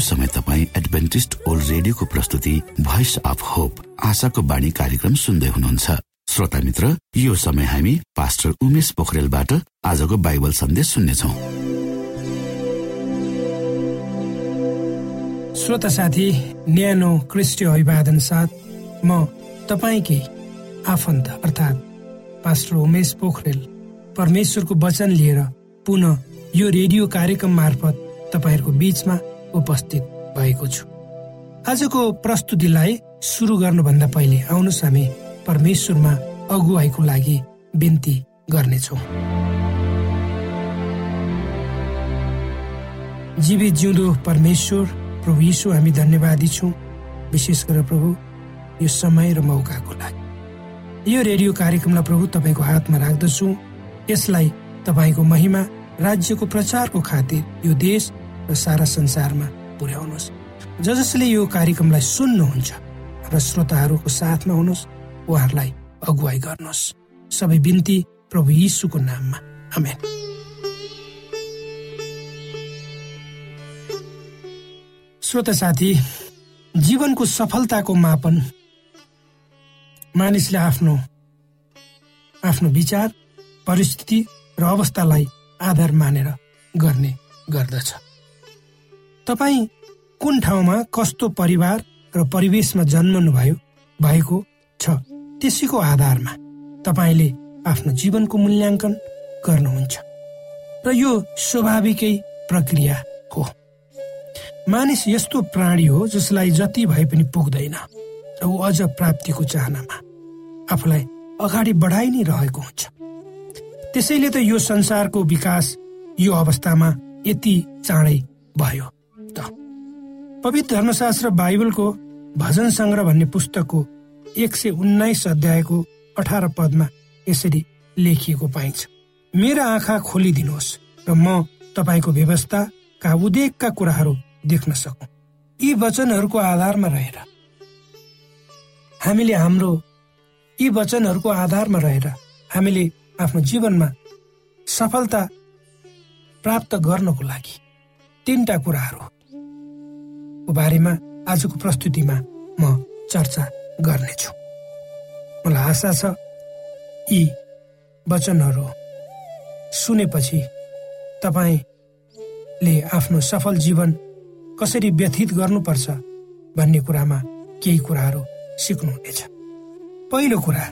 समय तपाईँ Adventist world रेडियोको प्रस्तुति भोइस अफ होप आशाको बाणी कार्यक्रम सुन्दै हुनुहुन्छ। श्रोता मित्र यो समय हामी पास्टर उमेश पोखरेलबाट आजको बाइबल सन्देश सुन्नेछौ। श्रोता साथी न्यानो क्रिस्टी अभिवादन साथ म तपाईँकै आफन्त अर्थात् पास्टर उमेश पोखरेल परमेश्वरको वचन लिएर पुनः यो रेडियो कार्यक्रम मार्फत तपाईँहरूको बीचमा उपस्थित भएको छु। आजको प्रस्तुतिलाई सुरु गर्नुभन्दा पहिले आउनुहोस् हामी परमेश्वरमा अगुवाईको लागि बिन्ती गर्नेछौ। जीवित जिउँदो परमेश्वर प्रभु यीशु हामी धन्यवादी छौँ। विशेष गरेर प्रभु यो समय र मौकाको लागि। यो रेडियो कार्यक्रमलाई प्रभु तपाईँको हातमा राख्दछु। यसलाई तपाईँको महिमा राज्यको प्रचारको खातिर यो देश र सारा संसारमा पुर्याउनुहोस्। ज जसले यो कार्यक्रमलाई सुन्नुहुन्छ र श्रोताहरूको साथमा हुनुहोस् उहाँहरूलाई अगुवाई गर्नुहोस्। सबै बिन्ती प्रभु यीशुको नाममा। आमेन। श्रोता साथी जीवनको सफलताको मापन मानिसले आफ्नो आफ्नो विचार परिस्थिति र अवस्थालाई आधार मानेर गर्ने गर्दछ। तपाईँ कुन ठाउँमा कस्तो परिवार र परिवेशमा जन्मनु भयो भएको छ त्यसैको आधारमा तपाईँले आफ्नो जीवनको मूल्याङ्कन गर्नुहुन्छ र यो स्वाभाविकै प्रक्रिया हो। मानिस यस्तो प्राणी हो जसलाई जति भए पनि पुग्दैन र ऊ अझ प्राप्तिको चाहनामा आफूलाई अगाडि बढाइ नै रहेको हुन्छ। त्यसैले त यो संसारको विकास यो अवस्थामा यति चाँडै भयो। पवित्र धर्मशास्त्र बाइबलको भजन सङ्ग्रह भन्ने पुस्तकको एक सय उन्नाइस अध्यायको अठार पदमा यसरी लेखिएको पाइन्छ। मेरा आँखा खोलिदिनुहोस् र म तपाईँको व्यवस्थाका उदेकका कुराहरू देख्न सकौँ। यी वचनहरूको आधारमा रहेर। हामीले हाम्रो यी वचनहरूको आधारमा रहेर हामीले आफ्नो जीवनमा सफलता प्राप्त गर्नको लागि तिनवटा कुराहरूको बारेमा आजको प्रस्तुतिमा म चर्चा गर्नेछु। मलाई आशा छ यी वचनहरू सुनेपछि तपाईँले आफ्नो सफल जीवन कसरी व्यथित गर्नुपर्छ भन्ने कुरामा केही कुराहरू सिक्नुहुनेछ। पहिलो कुरा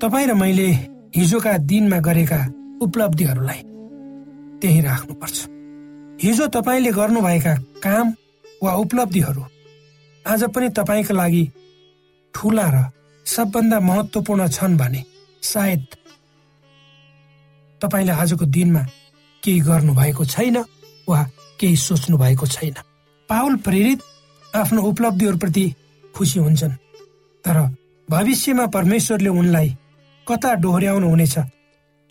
तपाईँ र मैले हिजोका दिनमा गरेका उपलब्धिहरूलाई त्यही राख्नुपर्छ। हिजो तपाईँले गर्नुभएका काम वा उपलब्धिहरू। आज पनि तपाईँको लागि ठुला र सबभन्दा महत्वपूर्ण छन् भने सायद तपाईँले आजको दिनमा केही गर्नु भएको छैन वा केही सोच्नु भएको छैन। पावल प्रेरित आफ्नो उपलब्धिहरूप्रति खुसी हुन्छन्। तर भविष्यमा परमेश्वरले उनलाई कता डोहोऱ्याउनु हुनेछ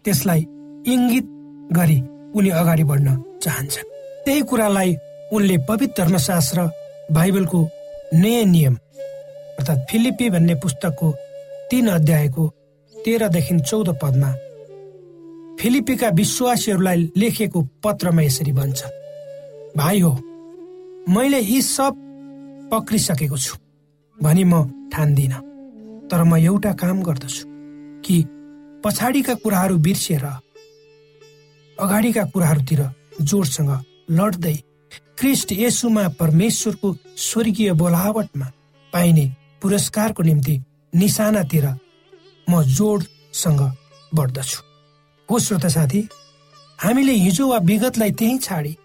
त्यसलाई इङ्गित गरी उनी अगाडि बढ्न चाहन्छन्। त्यही कुरालाई उनले पवित्र धर्मशास्त्र बाइबलको नयाँ नियम अर्थात् फिलिपी भन्ने पुस्तकको तीन अध्यायको तेह्रदेखि चौध पदमा फिलिपीका विश्वासीहरूलाई लेखेको पत्रमा यसरी भन्छ भाइ हो मैले यी सब पक्रिसकेको छु भनी म ठान्दिन तर म एउटा काम गर्दछु कि पछाडिका कुराहरू बिर्सिएर अगाडिका कुराहरूतिर जोडसँग लड्दै क्रिस्ट यसुमा परमेश्वरको स्वर्गीय बोलावटमा पाइने पुरस्कारको निम्ति निशानातिर म जोडसँग बढ्दछु। हो श्रोता साथी हामीले हिजो वा विगतलाई त्यही छाडी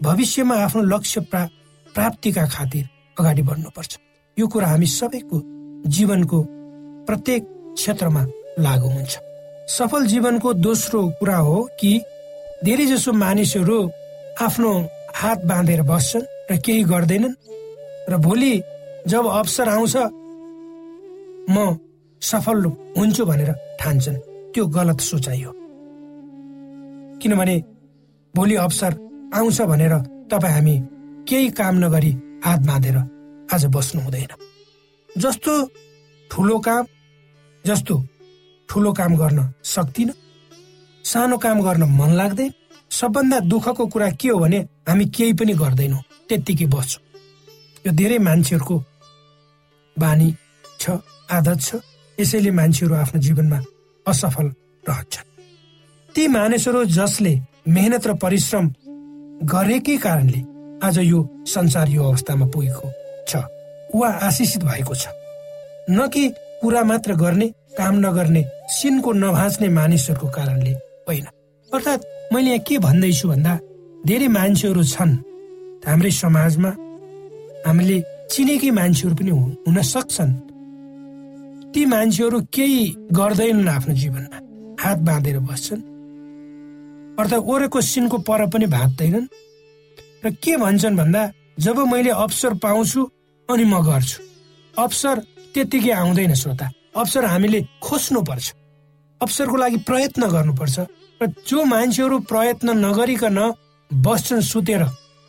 भविष्यमा आफ्नो लक्ष्य प्रा प्राप्तिका खातिर अगाडि बढ्नुपर्छ। यो कुरा हामी सबैको जीवनको प्रत्येक क्षेत्रमा लागु हुन्छ। सफल जीवनको दोस्रो कुरा हो कि धेरै जसो मानिसहरू आफ्नो हात बाँधेर बस्छन् र केही गर्दैनन् र भोलि जब अवसर आउँछ म सफल हुन्छु भनेर ठान्छन्। त्यो गलत सोचाइ हो। किनभने भोलि अवसर आउँछ भनेर तपाईँ हामी केही काम नगरी हात बाँधेर आज बस्नु हुँदैन। जस्तो ठुलो काम जस्तो ठुलो काम गर्न सक्दिन सानो काम गर्न मन लाग्दैन सबभन्दा दुःखको कुरा के हो भने हामी केही पनि गर्दैनौँ। त्यत्तिकै बस्छौँ। यो धेरै मान्छेहरूको बानी छ आदत छ। यसैले मान्छेहरू आफ्नो जीवनमा असफल रहन्छन्। ती मानिसहरू जसले मेहनत र परिश्रम गरेकै कारणले आज यो संसार यो अवस्थामा पुगेको छ वा आशिषित भएको छ। न कि कुरा मात्र गर्ने काम नगर्ने सिनको नभाँच्ने मानिसहरूको कारणले होइन। अर्थात् मैले यहाँ के भन्दैछु भन्दा धेरै मान्छेहरू छन्। हाम्रै समाजमा हामीले चिनेकै मान्छेहरू पनि हुन सक्छन्। ती मान्छेहरू केही गर्दैनन् आफ्नो जीवनमा। हात बाँधेर बस्छन्। अर्थात् ओरेको सिनको पर पनि भाँच्दैनन् र के भन्छन् भन्दा जब मैले अवसर पाउँछु अनि म गर्छु। अवसर त्यत्तिकै आउँदैन श्रोता। अवसर हामीले खोज्नुपर्छ। अवसरको लागि प्रयत्न गर्नुपर्छ। र जो मान्छेहरू प्रयत्न नगरिकन बस्छन् सुतेर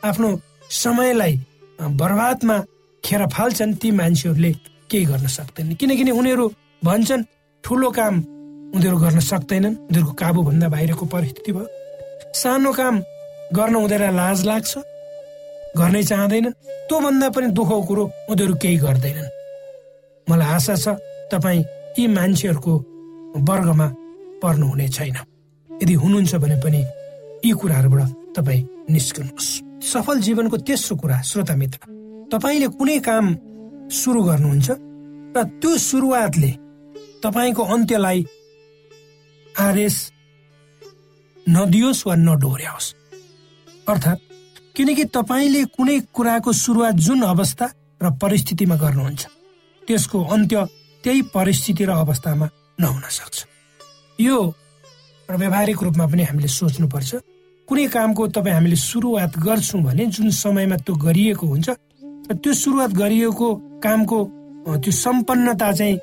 आफ्नो समयलाई बर्बादमा खेर फाल्छन् ती मान्छेहरूले केही गर्न सक्दैनन्। किनकि उनीहरू भन्छन् ठुलो काम उनीहरू गर्न सक्दैनन्। उनीहरूको काबुभन्दा बाहिरको परिस्थिति भयो। सानो काम गर्न उनीहरूलाई लाज लाग्छ गर्नै चाहँदैनन्। त्योभन्दा पनि दुःखको कुरो उनीहरू केही गर्दैनन्। मलाई आशा छ तपाईँ यी मान्छेहरूको वर्गमा पर्नुहुने छैन। यदि हुनुहुन्छ भने पनि यी कुराहरूबाट तपाईँ निस्कनुहोस्। सफल जीवनको तेस्रो कुरा श्रोता मित्र तपाईँले कुनै काम सुरु गर्नुहुन्छ र त्यो सुरुवातले तपाईँको अन्त्यलाई आदेश नदियोस् वा नडोर्याओस्? अर्थात् किनकि तपाईँले कुनै कुराको सुरुवात जुन अवस्था र परिस्थितिमा गर्नुहुन्छ त्यसको अन्त्य त्यही परिस्थिति र अवस्थामा नहुन सक्छ। यो व्यावहारिक रूपमा पनि हामीले सोच्नुपर्छ। कुनै कामको तपाईँ हामीले सुरुवात गर्छौँ भने जुन समयमा त्यो गरिएको हुन्छ र त्यो सुरुवात गरिएको कामको त्यो सम्पन्नता चाहिँ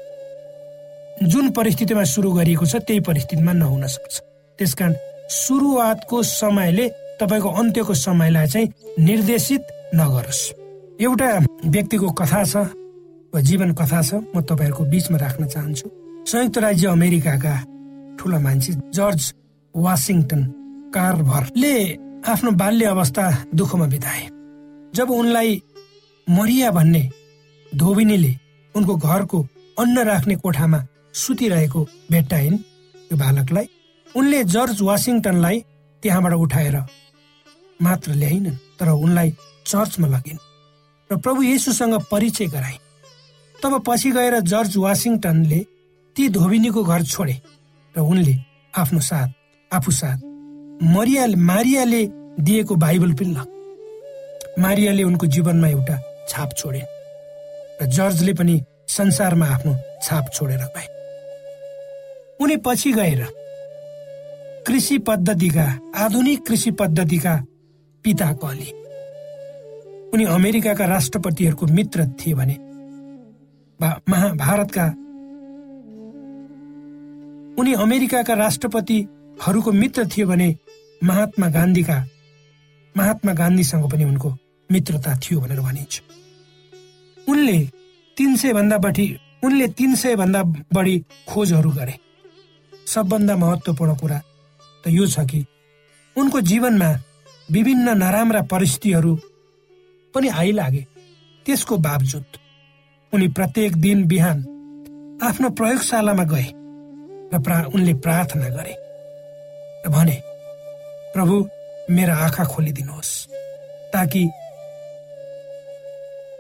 जुन परिस्थितिमा सुरु गरिएको छ त्यही परिस्थितिमा नहुन सक्छ। त्यसकारण सुरुवातको समयले तपाईँको अन्त्यको समयलाई चाहिँ निर्देशित नगरोस्। एउटा व्यक्तिको कथा छ जीवन कथा छ म तपाईँहरूको बिचमा राख्न चाहन्छु। संयुक्त राज्य अमेरिकाका ठुला मान्छे जर्ज वासिङटन कार्भरले आफ्नो बाल्य अवस्था दुःखमा बिताए। जब उनलाई मरिया भन्ने धोबिनीले उनको घरको अन्न राख्ने कोठामा सुतिरहेको भेट्टाइन् त्यो बालकलाई उनले जर्ज वासिङटनलाई त्यहाँबाट उठाएर मात्र ल्याइनन् तर उनलाई चर्चमा लगिन् र प्रभु येसुसँग परिचय गराए तब पछि गएर जर्ज वासिङटनले ती धोबिनीको घर छोडे। र उनले आफ्नो साथ आफू साथ मरिया मारियाले दिएको बाइबल पनि लग मारियाले उनको जीवनमा एउटा छाप छोडे र जर्जले पनि संसारमा आफ्नो छाप छोडेर गए। उनी पछि गएर कृषि पद्धतिका आधुनिक कृषि पद्धतिका पिता कली उनी अमेरिकाका राष्ट्रपतिहरूको मित्र थिए भने महाभारतका उनी अमेरिकाका राष्ट्रपतिहरूको मित्र थियो भने महात्मा गान्धीका महात्मा गान्धीसँग पनि उनको मित्रता थियो भनेर भनिन्छ। उनले तिन सय भन्दा बढी उनले तिन सय भन्दा बढी खोजहरू गरे। सबभन्दा महत्वपूर्ण कुरा त यो छ कि उनको जीवनमा विभिन्न नराम्रा परिस्थितिहरू पनि आइलागे। त्यसको बावजुद उनी प्रत्येक दिन बिहान आफ्नो प्रयोगशालामा गए। र प्रा उनले प्रार्थना गरे र भने प्रभु मेरा आँखा खोलिदिनुहोस् ताकि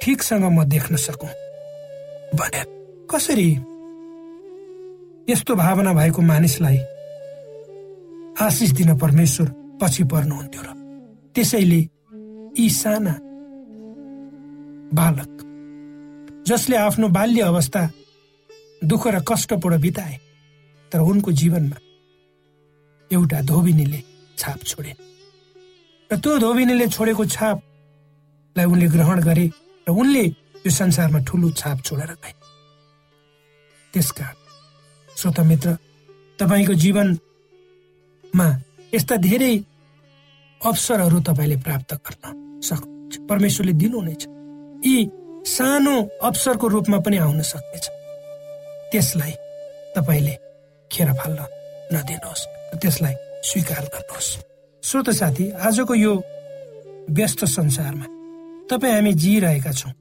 ठिकसँग म देख्न सकु। भने कसरी? यस्तो भावना भएको मानिसलाई आशिष दिन परमेश्वर पछि पर्नुहुन्थ्यो र त्यसैले यी साना बालक जसले आफ्नो बाल्य अवस्था दुःख र कष्टपूर्ण बिताए तर उनको जीवनमा एउटा धोबिनीले छाप छोडे। र त्यो धोबिनीले छोडेको छापलाई उनले ग्रहण गरे र उनले यो संसारमा ठुलो छाप छोडेर गए। त्यसकारण श्रोता मित्र तपाईँको जीवनमा यस्ता धेरै अवसरहरू तपाईँले प्राप्त गर्न सक्नुहुन्छ। परमेश्वरले दिनुहुनेछ। यी सानो अवसरको रूपमा पनि आउन सक्नेछ। त्यसलाई तपाईँले खेर फाल्न नदिनुहोस्। त्यसलाई स्वीकार गर्नुहोस्। श्रोत साथी आजको यो व्यस्त संसारमा तपाईँ हामी जिइरहेका छौँ।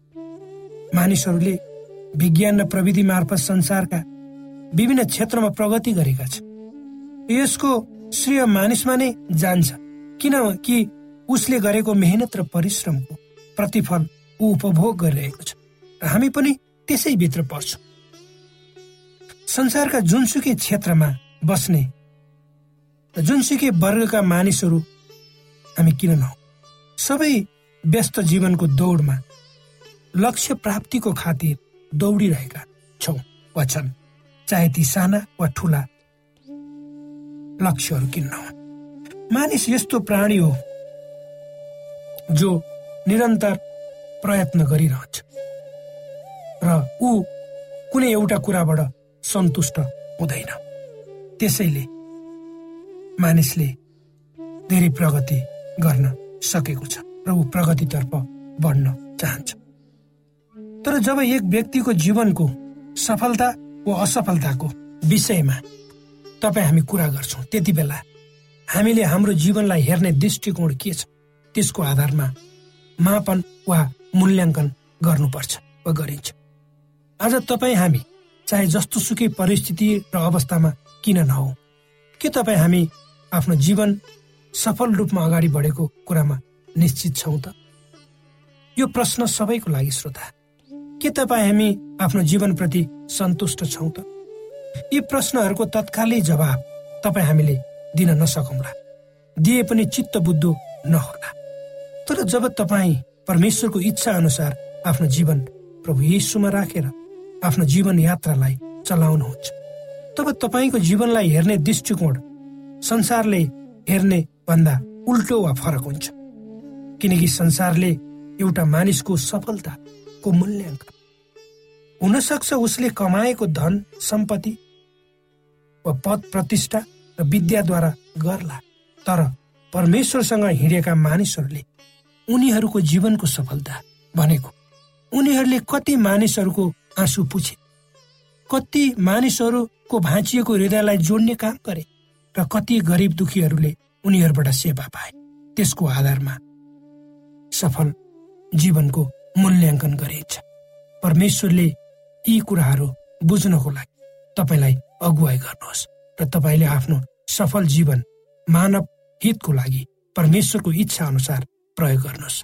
मानिसहरूले विज्ञान र प्रविधि मार्फत संसारका विभिन्न क्षेत्रमा प्रगति गरेका छन्। यसको श्रेय मानिसमा नै जान्छ किनकि उसले गरेको मेहनत र परिश्रमको प्रतिफल ऊ उपभोग गरिरहेको छ। र हामी पनि त्यसै भित्र पर्छौँ। संसारका जुनसुकै क्षेत्रमा बस्ने जुनसुकै वर्गका मानिसहरू हामी किन नहौ? सबै व्यस्त जीवनको दौडमा लक्ष्य प्राप्तिको खातिर दौडिरहेका छौँ वा छन् चाहे ती साना वा ठुला लक्ष्यहरू किन नहुन्? मानिस यस्तो प्राणी हो जो निरन्तर प्रयत्न गरिरहन्छ र ऊ कुनै एउटा कुराबाट सन्तुष्ट हुँदैन। त्यसैले मानिसले धेरै प्रगति गर्न सकेको छ प्रभु प्रगतितर्फ बढ्न चाहन्छ। तर जब एक व्यक्तिको जीवनको सफलता वा असफलताको विषयमा तपाईँ हामी कुरा गर्छौँ त्यति बेला हामीले हाम्रो जीवनलाई हेर्ने दृष्टिकोण के छ? त्यसको आधारमा मापन वा मूल्याङ्कन गर्नुपर्छ वा गरिन्छ। आज तपाईँ हामी चाहे जस्तो सुकै परिस्थिति र अवस्थामा किन नहौ। के तपाईँ हामी आफ्नो जीवन सफल रूपमा अगाडि बढेको कुरामा निश्चित छौँ त? यो प्रश्न सबैको लागि श्रोता के तपाईँ हामी आफ्नो जीवनप्रति सन्तुष्ट छौँ त? यी प्रश्नहरूको तत्कालै जवाब तपाईँ हामीले दिन नसकौँला। दिए पनि चित्त बुद्धो नहोला। तर जब तपाईँ परमेश्वरको इच्छा अनुसार आफ्नो जीवन प्रभु येसुमा राखेर आफ्नो जीवन यात्रालाई चलाउनुहुन्छ। तब तपाईँको जीवनलाई हेर्ने दृष्टिकोण संसारले हेर्ने भन्दा उल्टो वा फरक हुन्छ। किनकि संसारले एउटा मानिसको सफलताको मूल्याङ्कन हुन सक्छ उसले कमाएको धन सम्पत्ति वा पद प्रतिष्ठा र विद्याद्वारा गर्ला। तर परमेश्वरसँग हिँडेका मानिसहरूले उनीहरूको जीवनको सफलता भनेको। उनीहरूले कति मानिसहरूको आँसु पुछे। कति मानिसहरूको भाँचिएको हृदयलाई जोड्ने काम गरे र कति गरिब दुखीहरूले उनीहरूबाट सेवा पाए त्यसको आधारमा सफल जीवनको मूल्याङ्कन गरिन्छ। परमेश्वरले यी कुराहरू बुझ्नको लागि तपाईँलाई अगुवाई गर्नुहोस् र तपाईँले आफ्नो सफल जीवन मानव हितको लागि परमेश्वरको इच्छा अनुसार प्रयोग गर्नुहोस्।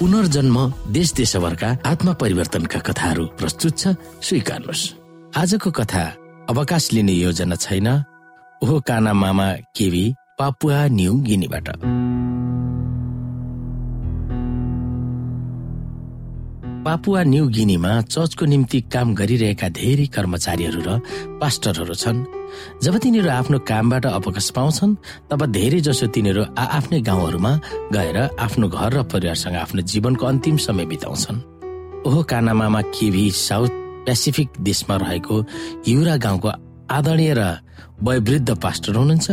पुनर्जन्म देश देशभरका आत्मा परिवर्तनका कथाहरू प्रस्तुत छ स्वीकार्नुहोस्। आजको कथा अवकाश लिने योजना छैन। ओहो काना मामा केवी पापुवा न्यू गिनीबाट। पापुवा न्यू गिनीमा चर्चको निम्ति काम गरिरहेका धेरै कर्मचारीहरू र पास्टरहरू छन्। जब तिनीहरू आफ्नो कामबाट अवकाश पाउँछन् तब धेरै जसो तिनीहरू आफ्नै गाउँहरूमा गएर आफ्नो घर र परिवारसँग आफ्नो जीवनको अन्तिम समय बिताउँछन्। ओहो कानामामा केभी साउथ पेसिफिक देशमा रहेको युरा गाउँको आदरणीय र वयोवृद्ध पास्टर हुनुहुन्छ।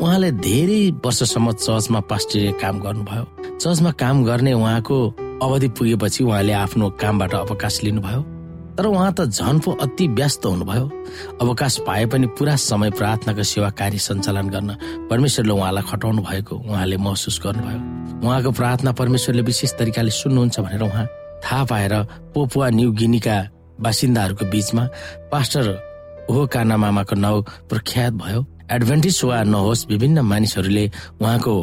उहाँले धेरै वर्षसम्म चर्चमा पास्टरीय काम गर्नुभयो। चर्चमा काम गर्ने उहाँको अवधि पुगेपछि उहाँले आफ्नो कामबाट अवकाश लिनुभयो। तर उहाँ त झन् पो अति व्यस्त हुनुभयो। अवकाश पाए पनि पुरा समय प्रार्थनाको सेवा कार्य सञ्चालन गर्न परमेश्वरले उहाँलाई खटाउनु भएको उहाँले महसुस गर्नुभयो। उहाँको प्रार्थना परमेश्वरले विशेष तरिकाले सुन्नुहुन्छ भनेर उहाँ थाहा पाएर पोपुवा न्यू गिनीका बासिन्दाहरूको बीचमा पास्टर हो काना मामाको नाउँ प्रख्यात भयो। एडभेन्टिस वा नहोस् विभिन्न मानिसहरूले उहाँको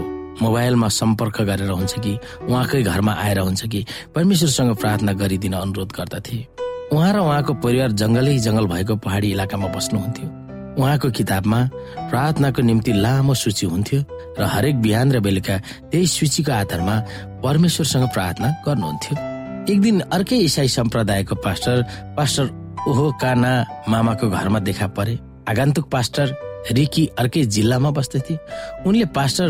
मोबाइलमा सम्पर्क गरेर हुन्छ कि उहाँकै घरमा आएर हुन्छ कि परमेश्वरसँग प्रार्थना गरिदिन अनुरोध गर्दथे। उहाँ र उहाँको परिवार जङ्गलै जङ्गल भएको पहाडी इलाकामा बस्नुहुन्थ्यो। उहाँको किताबमा प्रार्थनाको निम्ति लामो सूची हुन्थ्यो र हरेक बिहान र बेलुका त्यही सूचीको आधारमा परमेश्वरसँग प्रार्थना गर्नुहुन्थ्यो। एक दिन अर्कै इसाई सम्प्रदायको पास्टर पास्टर ओहो काना मामाको घरमा देखा परे। आगन्तुक पास्टर रिकी अर्कै जिल्लामा बस्दथे उनले पास्टर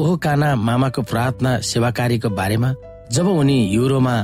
ओहो काना मामाको प्रार्थना सेवाकारीको बारेमा जब उनी युरोमा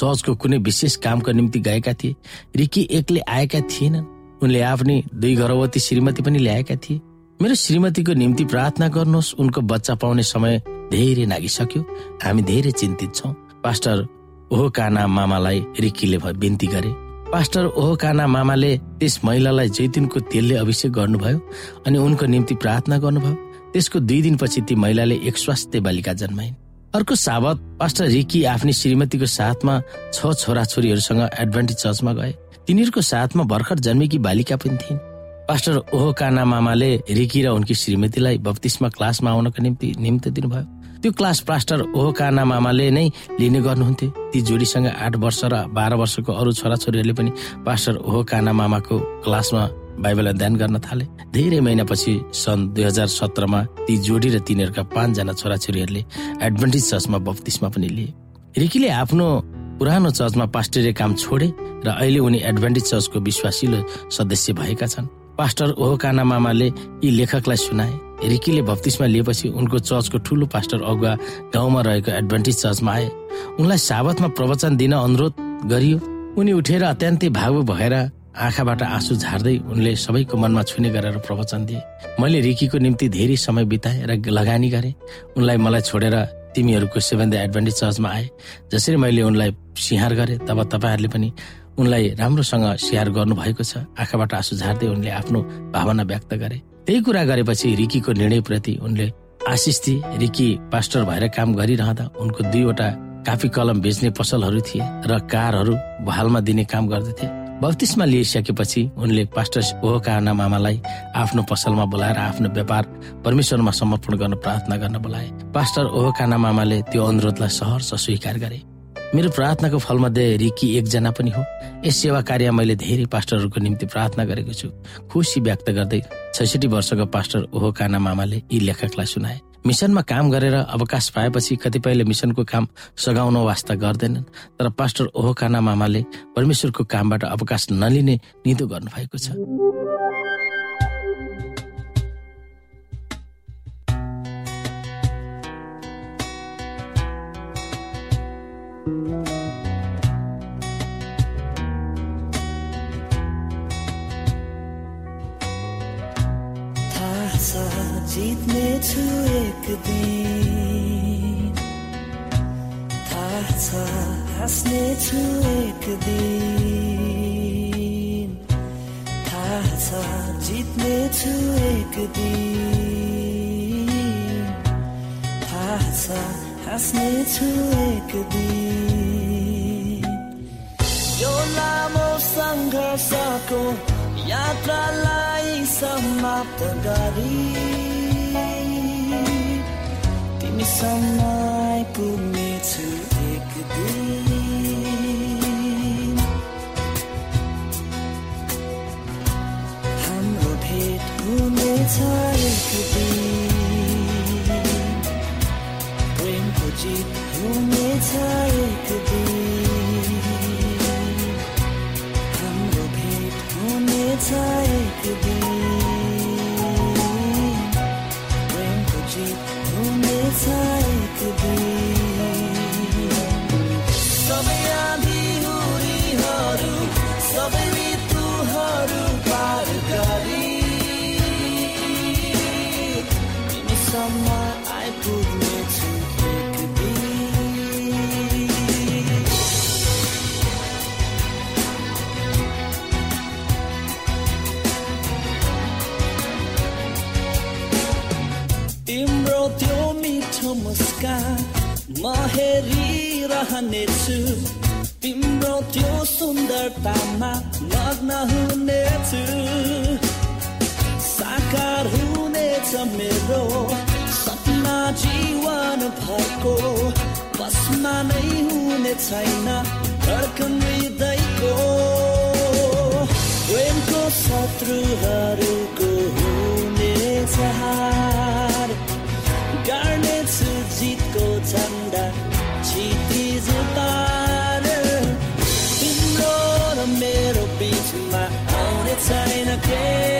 चर्चको कुनै विशेष कामको निम्ति गएका थिए। रिकी एक्लै आएका थिएनन्। उनले आफ्नै दुई गर्भवती श्रीमती पनि ल्याएका थिए। मेरो श्रीमतीको निम्ति प्रार्थना गर्नुहोस् उनको बच्चा पाउने समय धेरै नागिसक्यो। हामी धेरै चिन्तित छौँ। पास्टर ओहो काना मामालाई रिकीले बिन्ती गरे। पास्टर ओहो काना मामाले त्यस महिलालाई जैतुनको तेलले अभिषेक गर्नुभयो अनि उनको निम्ति प्रार्थना गर्नुभयो। त्यसको दुई दिनपछि ती महिलाले एक स्वास्थ्य बालिका जन्माइन्। अर्को साबत पास्टर रिकी आफ्नी श्रीमतीको साथमा छ छोरा छोरीहरूसँग एडभान्टेज चर्चमा गए। तिनीहरूको साथमा भर्खर जन्मेकी बालिका पनि थिइन्। पास्टर ओहो काना मामाले रिकी र उनकी श्रीमतीलाई बत्तिसमा क्लासमा आउनको निम्ति निम्त दिनुभयो। त्यो क्लास पास्टर ओहो काना मामाले नै लिने गर्नुहुन्थ्यो। ती जोडीसँग आठ वर्ष र बाह्र वर्षको अरू छोराछोरीहरूले पनि पास्टर ओहो काना मामाको क्लासमा बाइबल अध्ययन गर्न थाले। धेरै महिनापछि सन् दुई हजार सत्रमा ती जोडी र तिनीहरूका पाँचजना छोराछोरीहरूले एडभान्टेज चर्चमा बत्तिसमा पनि लिए। रिकीले आफ्नो पुरानो चर्चमा पास्टरीय काम छोडे र अहिले उनी एडभान्टेज चर्चको विश्वासिलो सदस्य भएका छन्। पास्टर ओहो काना मामाले यी लेखकलाई सुनाए। रिकीले बत्तिसमा लिएपछि उनको चर्चको ठुलो पास्टर अगुवा गाउँमा रहेको एडभान्टेज चर्चमा आए। उनलाई साबतमा प्रवचन दिन अनुरोध गरियो। उनी उठेर अत्यन्तै भावु भएर आँखाबाट आँसु झार्दै उनले सबैको मनमा छुने गरेर प्रवचन दिए। मैले रिकीको निम्ति धेरै समय बिताएँ र लगानी गरेँ। उनलाई मलाई छोडेर तिमीहरूको सेभेन एडभान्टेज चर्चमा आए। जसरी मैले उनलाई सिहार गरेँ तब तपाईँहरूले पनि उनलाई राम्रोसँग सिहार गर्नुभएको छ। आँखाबाट आँसु झार्दै उनले आफ्नो भावना व्यक्त गरे। त्यही कुरा गरेपछि रिकीको निर्णयप्रति उनले आशिष दिए। रिकी पास्टर भएर काम गरिरहँदा उनको दुईवटा काफी कलम बेच्ने पसलहरू थिए र कारहरू बहालमा दिने काम गर्दथे बत्तिसमा लिइसकेपछि उनले पास्टर ओहकाना मामालाई आफ्नो पसलमा बोलाएर आफ्नो व्यापार परमेश्वरमा समर्पण गर्न प्रार्थना गर्न बोलाए। पास्टर ओहकाना मामाले त्यो अनुरोधलाई सहर्ष स्वीकार गरे। मेरो प्रार्थनाको फलमध्ये रिकी एकजना पनि हो। यस सेवा कार्य मैले धेरै पास्टरहरूको निम्ति प्रार्थना गरेको छु। खुसी व्यक्त गर्दै छैसठी वर्षको पास्टर ओहो काना मामाले यी लेखकलाई सुनाए। मिसनमा काम गरेर अवकाश पाएपछि कतिपयले मिसनको काम सघाउन वास्ता गर्दैनन् तर पास्टर ओहो काना मामाले परमेश्वरको कामबाट अवकाश नलिने निदो गर्नुभएको छ। जित्ने छु एक दिन। थाहा छ हाँस्ने छु एक दिन। थाहा छ जित्ने छु एक दिन। थाहा छ हाँस्ने छु एक दिन। यो लामो सङ्घर्षको यात्रालाई समाप्त गरी तिमीसँग आइपुग्नेछु एक दिन हाम्रो भेट हुनेछ एक दिन प्रेमको जित हुनेछ एक दिन म हेरिरहनेछु। तिम्रो त्यो सुन्दरतामा मग्न हुनेछु। साकार हुनेछ मेरो सपना जीवन भरको। बसमा नै हुने छैन धड्कन हृदयको। Premco शत्रुहरूको Uganda Chitis Ubana Bimlora Mero Bichuma Aune Tsaina Kera